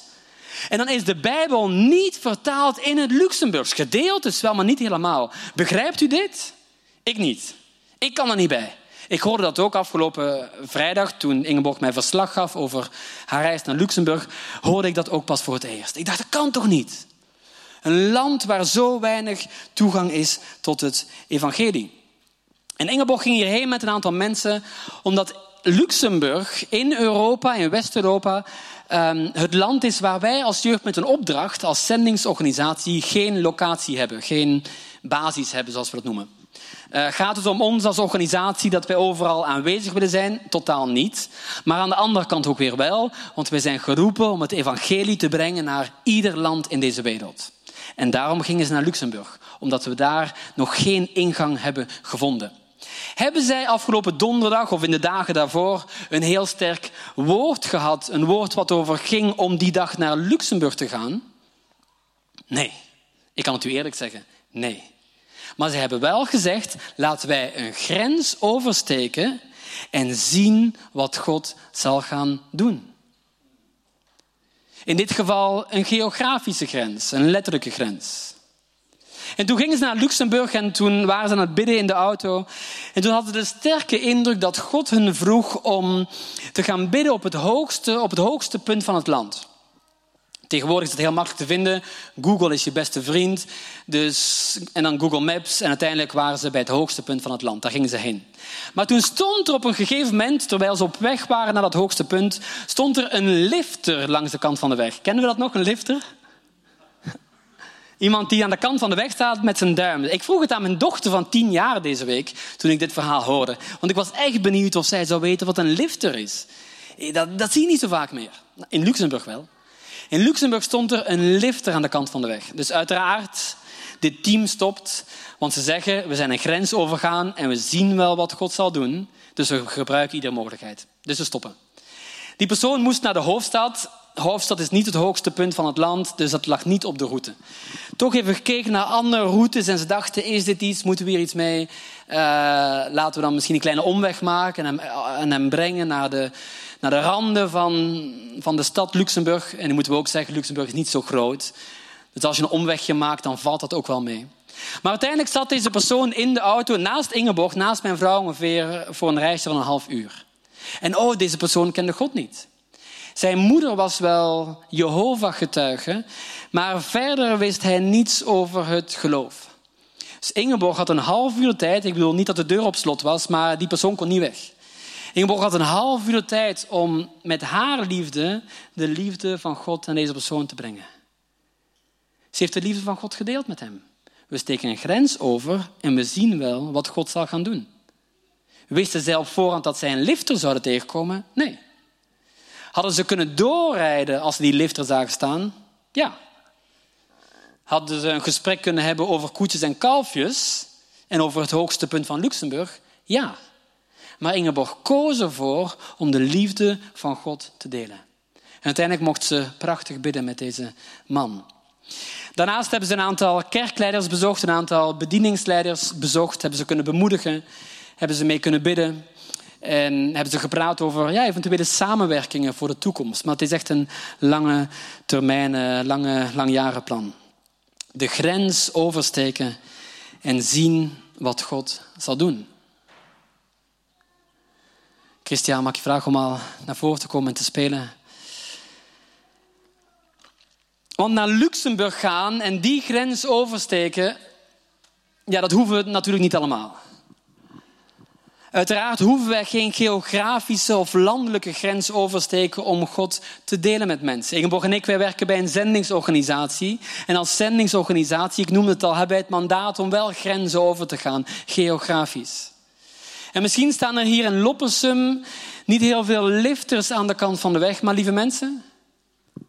Speaker 1: En dan is de Bijbel niet vertaald in het Luxemburgs. Gedeeld is wel, maar niet helemaal. Begrijpt u dit? Ik niet. Ik kan er niet bij. Ik hoorde dat ook afgelopen vrijdag toen Ingeborg mij verslag gaf over haar reis naar Luxemburg. Hoorde ik dat ook pas voor het eerst. Ik dacht, dat kan toch niet? Een land waar zo weinig toegang is tot het evangelie. En Ingeborg ging hierheen met een aantal mensen, omdat Luxemburg in Europa, in West-Europa, um, het land is waar wij als jeugd met een opdracht, als zendingsorganisatie, geen locatie hebben, geen basis hebben, zoals we dat noemen. Uh, gaat het om ons als organisatie dat wij overal aanwezig willen zijn? Totaal niet. Maar aan de andere kant ook weer wel, want wij zijn geroepen om het evangelie te brengen naar ieder land in deze wereld. En daarom gingen ze naar Luxemburg, omdat we daar nog geen ingang hebben gevonden. Hebben zij afgelopen donderdag of in de dagen daarvoor een heel sterk woord gehad? Een woord wat over ging om die dag naar Luxemburg te gaan? Nee. Ik kan het u eerlijk zeggen. Nee. Maar ze hebben wel gezegd, laten wij een grens oversteken en zien wat God zal gaan doen. In dit geval een geografische grens, een letterlijke grens. En toen gingen ze naar Luxemburg en toen waren ze aan het bidden in de auto. En toen hadden ze de sterke indruk dat God hun vroeg om te gaan bidden op het hoogste, op het hoogste punt van het land. Tegenwoordig is het heel makkelijk te vinden. Google is je beste vriend. Dus, en dan Google Maps. En uiteindelijk waren ze bij het hoogste punt van het land. Daar gingen ze heen. Maar toen stond er op een gegeven moment, terwijl ze op weg waren naar dat hoogste punt, stond er een lifter langs de kant van de weg. Kennen we dat nog, een lifter? Iemand die aan de kant van de weg staat met zijn duim. Ik vroeg het aan mijn dochter van tien jaar deze week, toen ik dit verhaal hoorde. Want ik was echt benieuwd of zij zou weten wat een lifter is. Eh, dat, dat zie je niet zo vaak meer. In Luxemburg wel. In Luxemburg stond er een lifter aan de kant van de weg. Dus uiteraard, dit team stopt, want ze zeggen, we zijn een grens overgaan en we zien wel wat God zal doen. Dus we gebruiken iedere mogelijkheid. Dus we stoppen. Die persoon moest naar de hoofdstad. Hoofdstad is niet het hoogste punt van het land, dus dat lag niet op de route. Toch even gekeken naar andere routes en ze dachten, is dit iets, moeten we hier iets mee? Uh, laten we dan misschien een kleine omweg maken en hem, en hem brengen naar de, naar de randen van, van de stad Luxemburg. En dan moeten we ook zeggen, Luxemburg is niet zo groot. Dus als je een omwegje maakt, dan valt dat ook wel mee. Maar uiteindelijk zat deze persoon in de auto naast Ingeborg, naast mijn vrouw ongeveer voor een reisje van een half uur. En oh, deze persoon kende God niet. Zijn moeder was wel Jehovah-getuige, maar verder wist hij niets over het geloof. Dus Ingeborg had een half uur tijd, ik bedoel niet dat de deur op slot was, maar die persoon kon niet weg. Ingeborg had een half uur tijd om met haar liefde de liefde van God aan deze persoon te brengen. Ze heeft de liefde van God gedeeld met hem. We steken een grens over en we zien wel wat God zal gaan doen. Wisten zij op voorhand dat zij een lifter zouden tegenkomen? Nee. Hadden ze kunnen doorrijden als ze die lifter zagen staan? Ja. Hadden ze een gesprek kunnen hebben over koetjes en kalfjes en over het hoogste punt van Luxemburg? Ja. Maar Ingeborg koos ervoor om de liefde van God te delen. En uiteindelijk mocht ze prachtig bidden met deze man. Daarnaast hebben ze een aantal kerkleiders bezocht, een aantal bedieningsleiders bezocht, hebben ze kunnen bemoedigen, hebben ze mee kunnen bidden. En hebben ze gepraat over ja, eventuele samenwerkingen voor de toekomst. Maar het is echt een lange termijn, eh, lange, langjarenplan. De grens oversteken en zien wat God zal doen. Christian, mag ik je vragen om al naar voren te komen en te spelen? Want naar Luxemburg gaan en die grens oversteken, ja, dat hoeven we natuurlijk niet allemaal. Uiteraard hoeven wij geen geografische of landelijke grens oversteken om God te delen met mensen. Ingeborg en ik wij werken bij een zendingsorganisatie. En als zendingsorganisatie, ik noemde het al, hebben wij het mandaat om wel grenzen over te gaan, geografisch. En misschien staan er hier in Loppersum niet heel veel lifters aan de kant van de weg, maar lieve mensen, er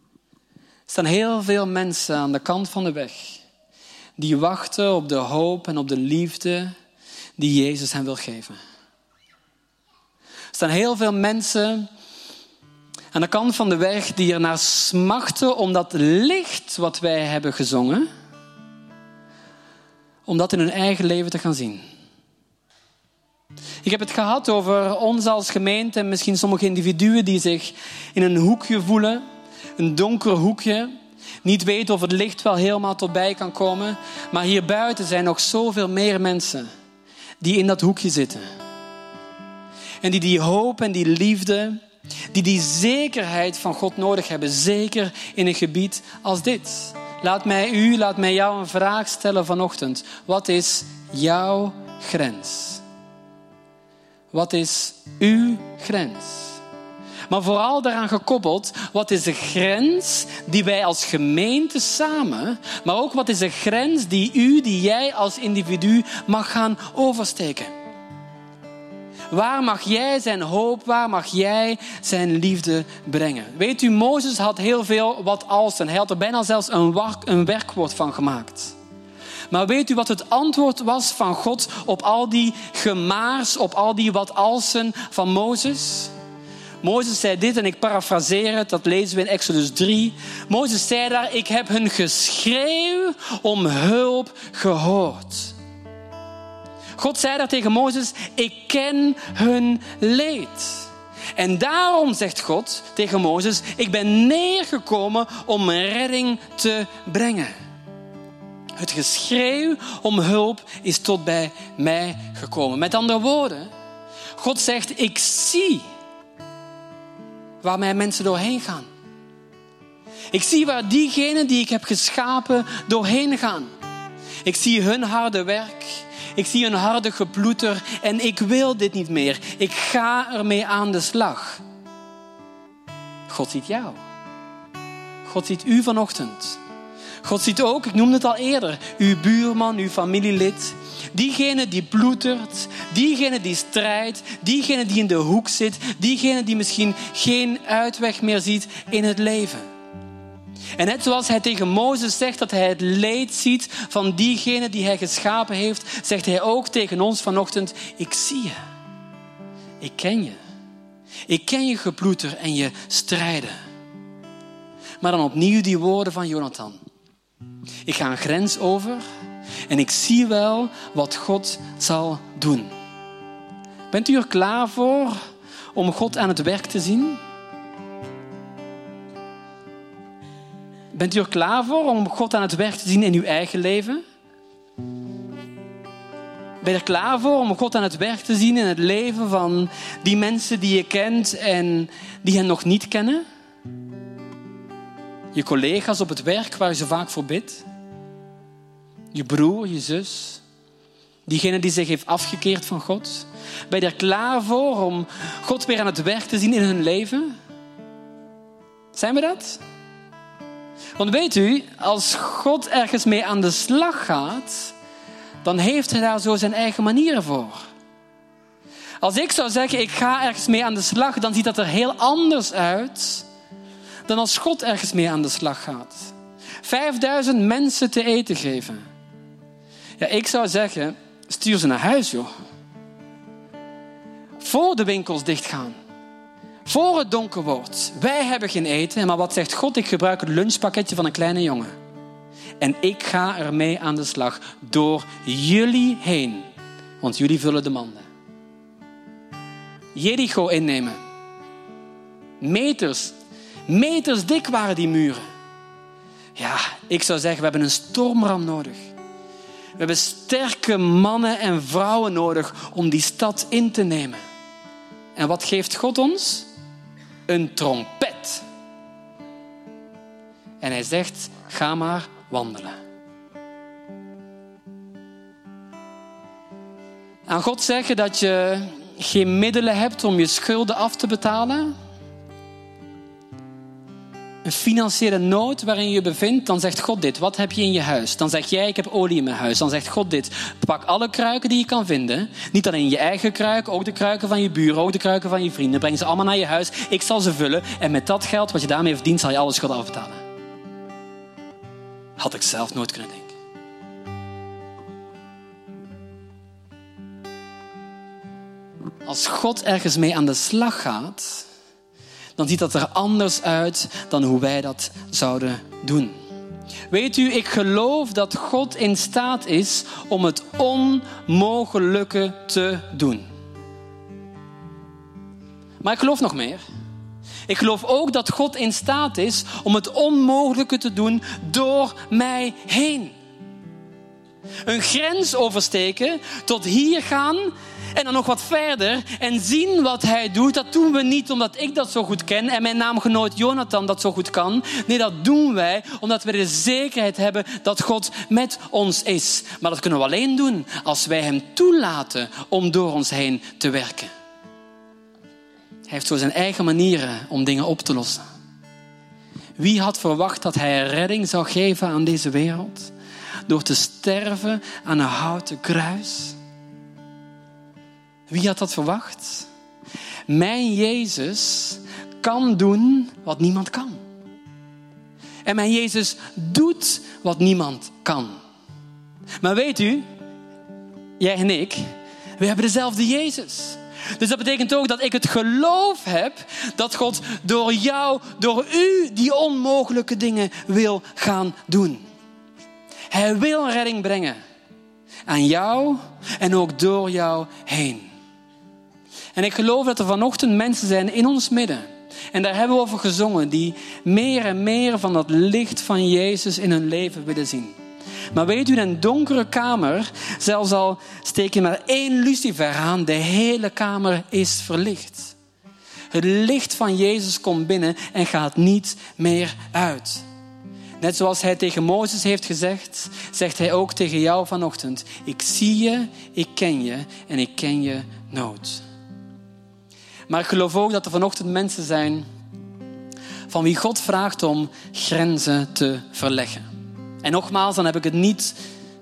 Speaker 1: staan heel veel mensen aan de kant van de weg die wachten op de hoop en op de liefde die Jezus hen wil geven. Er staan heel veel mensen aan de kant van de weg die er naar smachten om dat licht wat wij hebben gezongen, om dat in hun eigen leven te gaan zien. Ik heb het gehad over ons als gemeente en misschien sommige individuen die zich in een hoekje voelen, een donker hoekje, niet weten of het licht wel helemaal tot bij kan komen. Maar hier buiten zijn nog zoveel meer mensen die in dat hoekje zitten. En die die hoop en die liefde, die die zekerheid van God nodig hebben. Zeker in een gebied als dit. Laat mij u, laat mij jou een vraag stellen vanochtend. Wat is jouw grens? Wat is uw grens? Maar vooral daaraan gekoppeld, wat is de grens die wij als gemeente samen, maar ook wat is de grens die u, die jij als individu mag gaan oversteken? Waar mag jij zijn hoop, waar mag jij zijn liefde brengen? Weet u, Mozes had heel veel wat als en hij had er bijna zelfs een, een werkwoord van gemaakt. Maar weet u wat het antwoord was van God op al die gemaars, op al die wat alsen van Mozes? Mozes zei dit en ik parafraseer het, dat lezen we in Exodus 3. Mozes zei daar, ik heb hun geschreeuw om hulp gehoord. God zei daar tegen Mozes, ik ken hun leed. En daarom zegt God tegen Mozes, ik ben neergekomen om redding te brengen. Het geschreeuw om hulp is tot bij mij gekomen. Met andere woorden, God zegt, ik zie waar mijn mensen doorheen gaan. Ik zie waar diegenen die ik heb geschapen doorheen gaan. Ik zie hun harde werk. Ik zie hun harde geploeter en ik wil dit niet meer. Ik ga ermee aan de slag. God ziet jou. God ziet u vanochtend. God ziet ook, ik noemde het al eerder, uw buurman, uw familielid. Diegene die ploetert, diegene die strijdt, diegene die in de hoek zit, diegene die misschien geen uitweg meer ziet in het leven. En net zoals hij tegen Mozes zegt dat hij het leed ziet van diegene die hij geschapen heeft, zegt hij ook tegen ons vanochtend, ik zie je. Ik ken je. Ik ken je geploeter en je strijden. Maar dan opnieuw die woorden van Jonathan. Ik ga een grens over en ik zie wel wat God zal doen. Bent u er klaar voor om God aan het werk te zien? Bent u er klaar voor om God aan het werk te zien in uw eigen leven? Ben je er klaar voor om God aan het werk te zien in het leven van die mensen die je kent en die hen nog niet kennen? Je collega's op het werk waar je zo vaak voor bidt? Je broer, je zus? Diegene die zich heeft afgekeerd van God? Ben je er klaar voor om God weer aan het werk te zien in hun leven? Zijn we dat? Want weet u, als God ergens mee aan de slag gaat, dan heeft hij daar zo zijn eigen manieren voor. Als ik zou zeggen, ik ga ergens mee aan de slag, dan ziet dat er heel anders uit dan als God ergens mee aan de slag gaat. Vijfduizend mensen te eten geven. Ja, ik zou zeggen, stuur ze naar huis, joh. Voor de winkels dichtgaan. Voor het donker wordt. Wij hebben geen eten, maar wat zegt God? Ik gebruik het lunchpakketje van een kleine jongen. En ik ga ermee aan de slag door jullie heen. Want jullie vullen de manden. Jericho innemen. Meters, meters dik waren die muren. Ja, ik zou zeggen, we hebben een stormram nodig. We hebben sterke mannen en vrouwen nodig om die stad in te nemen. En wat geeft God ons? Een trompet. En hij zegt, ga maar wandelen. Aan God zeggen dat je geen middelen hebt om je schulden af te betalen, financiële nood waarin je bevindt, dan zegt God dit. Wat heb je in je huis? Dan zeg jij, ik heb olie in mijn huis. Dan zegt God dit. Pak alle kruiken die je kan vinden. Niet alleen je eigen kruiken, ook de kruiken van je buren, ook de kruiken van je vrienden. Breng ze allemaal naar je huis. Ik zal ze vullen. En met dat geld wat je daarmee verdient, zal je alle schuld afbetalen. Had ik zelf nooit kunnen denken. Als God ergens mee aan de slag gaat, dan ziet dat er anders uit dan hoe wij dat zouden doen. Weet u, ik geloof dat God in staat is om het onmogelijke te doen. Maar ik geloof nog meer. Ik geloof ook dat God in staat is om het onmogelijke te doen door mij heen. Een grens oversteken, tot hier gaan en dan nog wat verder en zien wat hij doet. Dat doen we niet omdat ik dat zo goed ken en mijn naamgenoot Jonathan dat zo goed kan. Nee, dat doen wij omdat we de zekerheid hebben dat God met ons is. Maar dat kunnen we alleen doen als wij hem toelaten om door ons heen te werken. Hij heeft zo zijn eigen manieren om dingen op te lossen. Wie had verwacht dat hij redding zou geven aan deze wereld? Door te sterven aan een houten kruis? Wie had dat verwacht? Mijn Jezus kan doen wat niemand kan. En mijn Jezus doet wat niemand kan. Maar weet u, jij en ik, we hebben dezelfde Jezus. Dus dat betekent ook dat ik het geloof heb dat God door jou, door u, die onmogelijke dingen wil gaan doen. Hij wil redding brengen aan jou en ook door jou heen. En ik geloof dat er vanochtend mensen zijn in ons midden. En daar hebben we over gezongen, die meer en meer van dat licht van Jezus in hun leven willen zien. Maar weet u, in een donkere kamer, zelfs al steek je maar één lucifer aan, de hele kamer is verlicht. Het licht van Jezus komt binnen en gaat niet meer uit. Net zoals hij tegen Mozes heeft gezegd, zegt hij ook tegen jou vanochtend: Ik zie je, ik ken je en ik ken je nood. Maar ik geloof ook dat er vanochtend mensen zijn van wie God vraagt om grenzen te verleggen. En nogmaals, dan heb ik het niet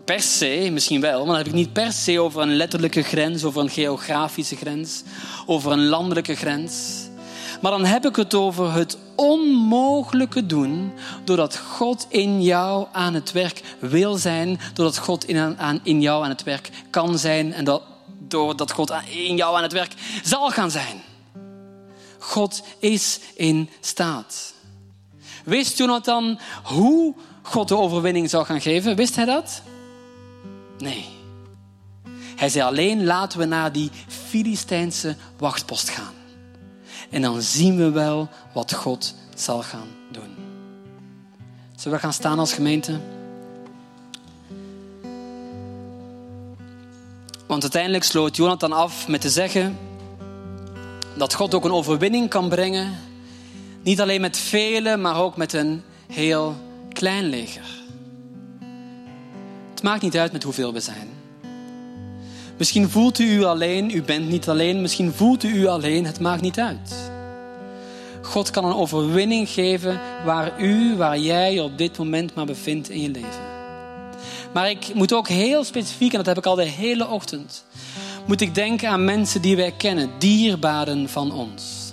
Speaker 1: per se, misschien wel, maar dan heb ik niet per se over een letterlijke grens, over een geografische grens, over een landelijke grens. Maar dan heb ik het over het onmogelijke doen doordat God in jou aan het werk wil zijn, doordat God in, aan, in jou aan het werk kan zijn en dat, doordat God in jou aan het werk zal gaan zijn. God is in staat. Wist Jonathan hoe God de overwinning zou gaan geven? Wist hij dat? Nee. Hij zei alleen laten we naar die Filistijnse wachtpost gaan. En dan zien we wel wat God zal gaan doen. Zullen we gaan staan als gemeente? Want uiteindelijk sloot Jonathan af met te zeggen dat God ook een overwinning kan brengen. Niet alleen met velen, maar ook met een heel klein leger. Het maakt niet uit met hoeveel we zijn. Misschien voelt u u alleen, u bent niet alleen. Misschien voelt u u alleen, het maakt niet uit. God kan een overwinning geven waar u, waar jij op dit moment maar bevindt in je leven. Maar ik moet ook heel specifiek, en dat heb ik al de hele ochtend, moet ik denken aan mensen die wij kennen, dierbaren van ons.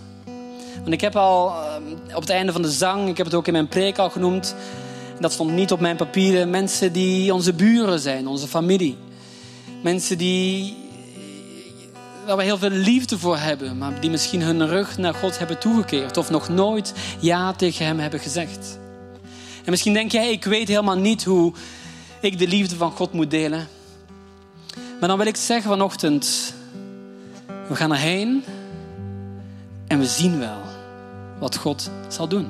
Speaker 1: Want ik heb al ehm, op het einde van de zang, ik heb het ook in mijn preek al genoemd, dat stond niet op mijn papieren, mensen die onze buren zijn, onze familie. Mensen die, waar we heel veel liefde voor hebben, maar die misschien hun rug naar God hebben toegekeerd of nog nooit ja tegen Hem hebben gezegd. En misschien denk jij, ik weet helemaal niet hoe ik de liefde van God moet delen. Maar dan wil ik zeggen vanochtend, we gaan erheen en we zien wel wat God zal doen.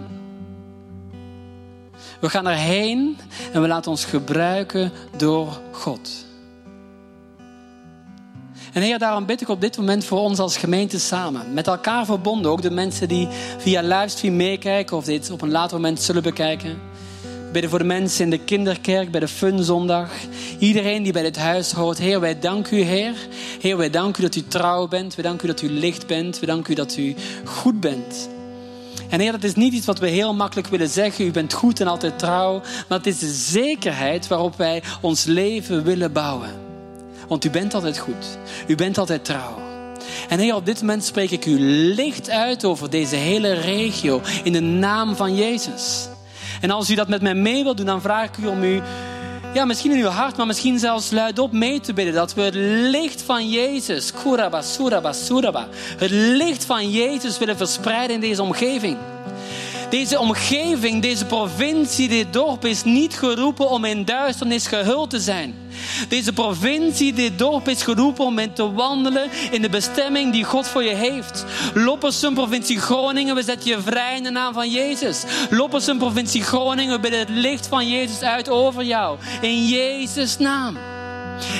Speaker 1: We gaan erheen en we laten ons gebruiken door God. En Heer, daarom bid ik op dit moment voor ons als gemeente samen. Met elkaar verbonden, ook de mensen die via livestream meekijken of dit op een later moment zullen bekijken. Bidden voor de mensen in de kinderkerk, bij de Funzondag. Iedereen die bij dit huis hoort. Heer, wij danken u, Heer. Heer, wij danken u dat u trouw bent. We danken u dat u licht bent. We danken u dat u goed bent. En Heer, dat is niet iets wat we heel makkelijk willen zeggen. U bent goed en altijd trouw. Maar het is de zekerheid waarop wij ons leven willen bouwen. Want u bent altijd goed. U bent altijd trouw. En Heer, op dit moment spreek ik u licht uit over deze hele regio in de naam van Jezus. En als u dat met mij mee wilt doen, dan vraag ik u om u, ja, misschien in uw hart, maar misschien zelfs luidop mee te bidden. Dat we het licht van Jezus, kuraba, suraba, suraba, het licht van Jezus willen verspreiden in deze omgeving. Deze omgeving, deze provincie, dit dorp is niet geroepen om in duisternis gehuld te zijn. Deze provincie, dit dorp is geroepen om in te wandelen in de bestemming die God voor je heeft. Loppersum, provincie Groningen, we zetten je vrij in de naam van Jezus. Loppersum, provincie Groningen, we bidden het licht van Jezus uit over jou. In Jezus' naam.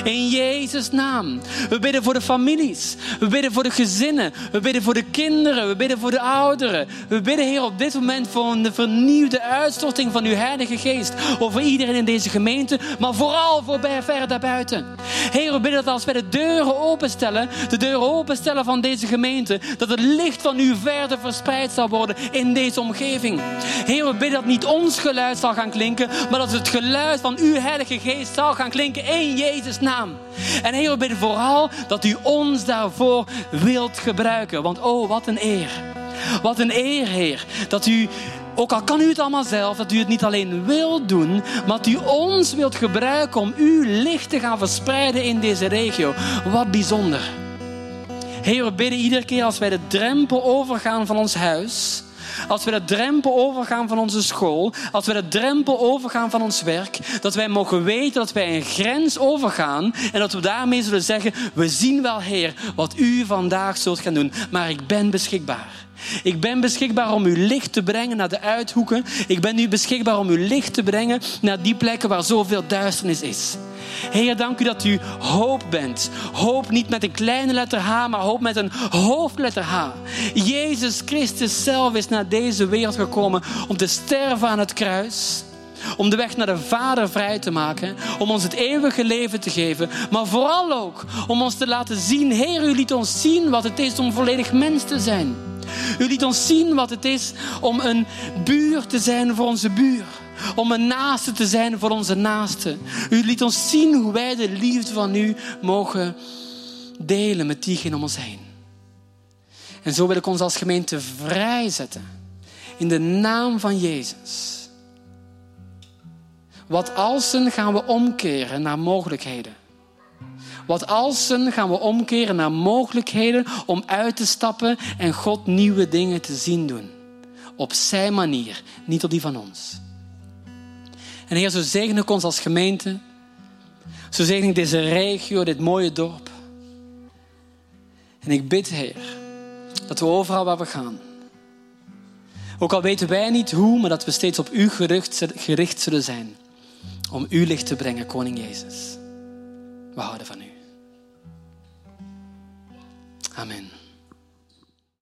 Speaker 1: In Jezus' naam. We bidden voor de families. We bidden voor de gezinnen. We bidden voor de kinderen. We bidden voor de ouderen. We bidden, Heer, op dit moment voor een vernieuwde uitstorting van uw Heilige Geest. Over iedereen in deze gemeente, maar vooral voor ver daarbuiten. Heer, we bidden dat als wij de deuren openstellen, de deuren openstellen van deze gemeente, dat het licht van u verder verspreid zal worden in deze omgeving. Heer, we bidden dat niet ons geluid zal gaan klinken, maar dat het geluid van uw Heilige Geest zal gaan klinken in Jezus naam. En Heer, we bidden vooral dat u ons daarvoor wilt gebruiken. Want oh, wat een eer. Wat een eer, Heer. Dat u, ook al kan u het allemaal zelf, dat u het niet alleen wilt doen, maar dat u ons wilt gebruiken om uw licht te gaan verspreiden in deze regio. Wat bijzonder. Heer, we bidden iedere keer als wij de drempel overgaan van ons huis, als we de drempel overgaan van onze school, als we de drempel overgaan van ons werk, dat wij mogen weten dat wij een grens overgaan en dat we daarmee zullen zeggen, we zien wel Heer wat u vandaag zult gaan doen, maar ik ben beschikbaar. Ik ben beschikbaar om uw licht te brengen naar de uithoeken. Ik ben nu beschikbaar om uw licht te brengen naar die plekken waar zoveel duisternis is. Heer, dank u dat u hoop bent. Hoop niet met een kleine letter H, maar hoop met een hoofdletter H. Jezus Christus zelf is naar deze wereld gekomen om te sterven aan het kruis. Om de weg naar de Vader vrij te maken. Om ons het eeuwige leven te geven. Maar vooral ook om ons te laten zien. Heer, u liet ons zien wat het is om volledig mens te zijn. U liet ons zien wat het is om een buur te zijn voor onze buur. Om een naaste te zijn voor onze naaste. U liet ons zien hoe wij de liefde van u mogen delen met diegenen om ons heen. En zo wil ik ons als gemeente vrijzetten. In de naam van Jezus. Wat alsen gaan we omkeren naar mogelijkheden. Wat alsen gaan we omkeren naar mogelijkheden om uit te stappen en God nieuwe dingen te zien doen. Op zijn manier, niet op die van ons. En Heer, zo zegen ik ons als gemeente. Zo zegen ik deze regio, dit mooie dorp. En ik bid, Heer, dat we overal waar we gaan, ook al weten wij niet hoe, maar dat we steeds op U gericht, zullen zijn. Om uw licht te brengen, Koning Jezus. We houden van U. Amen.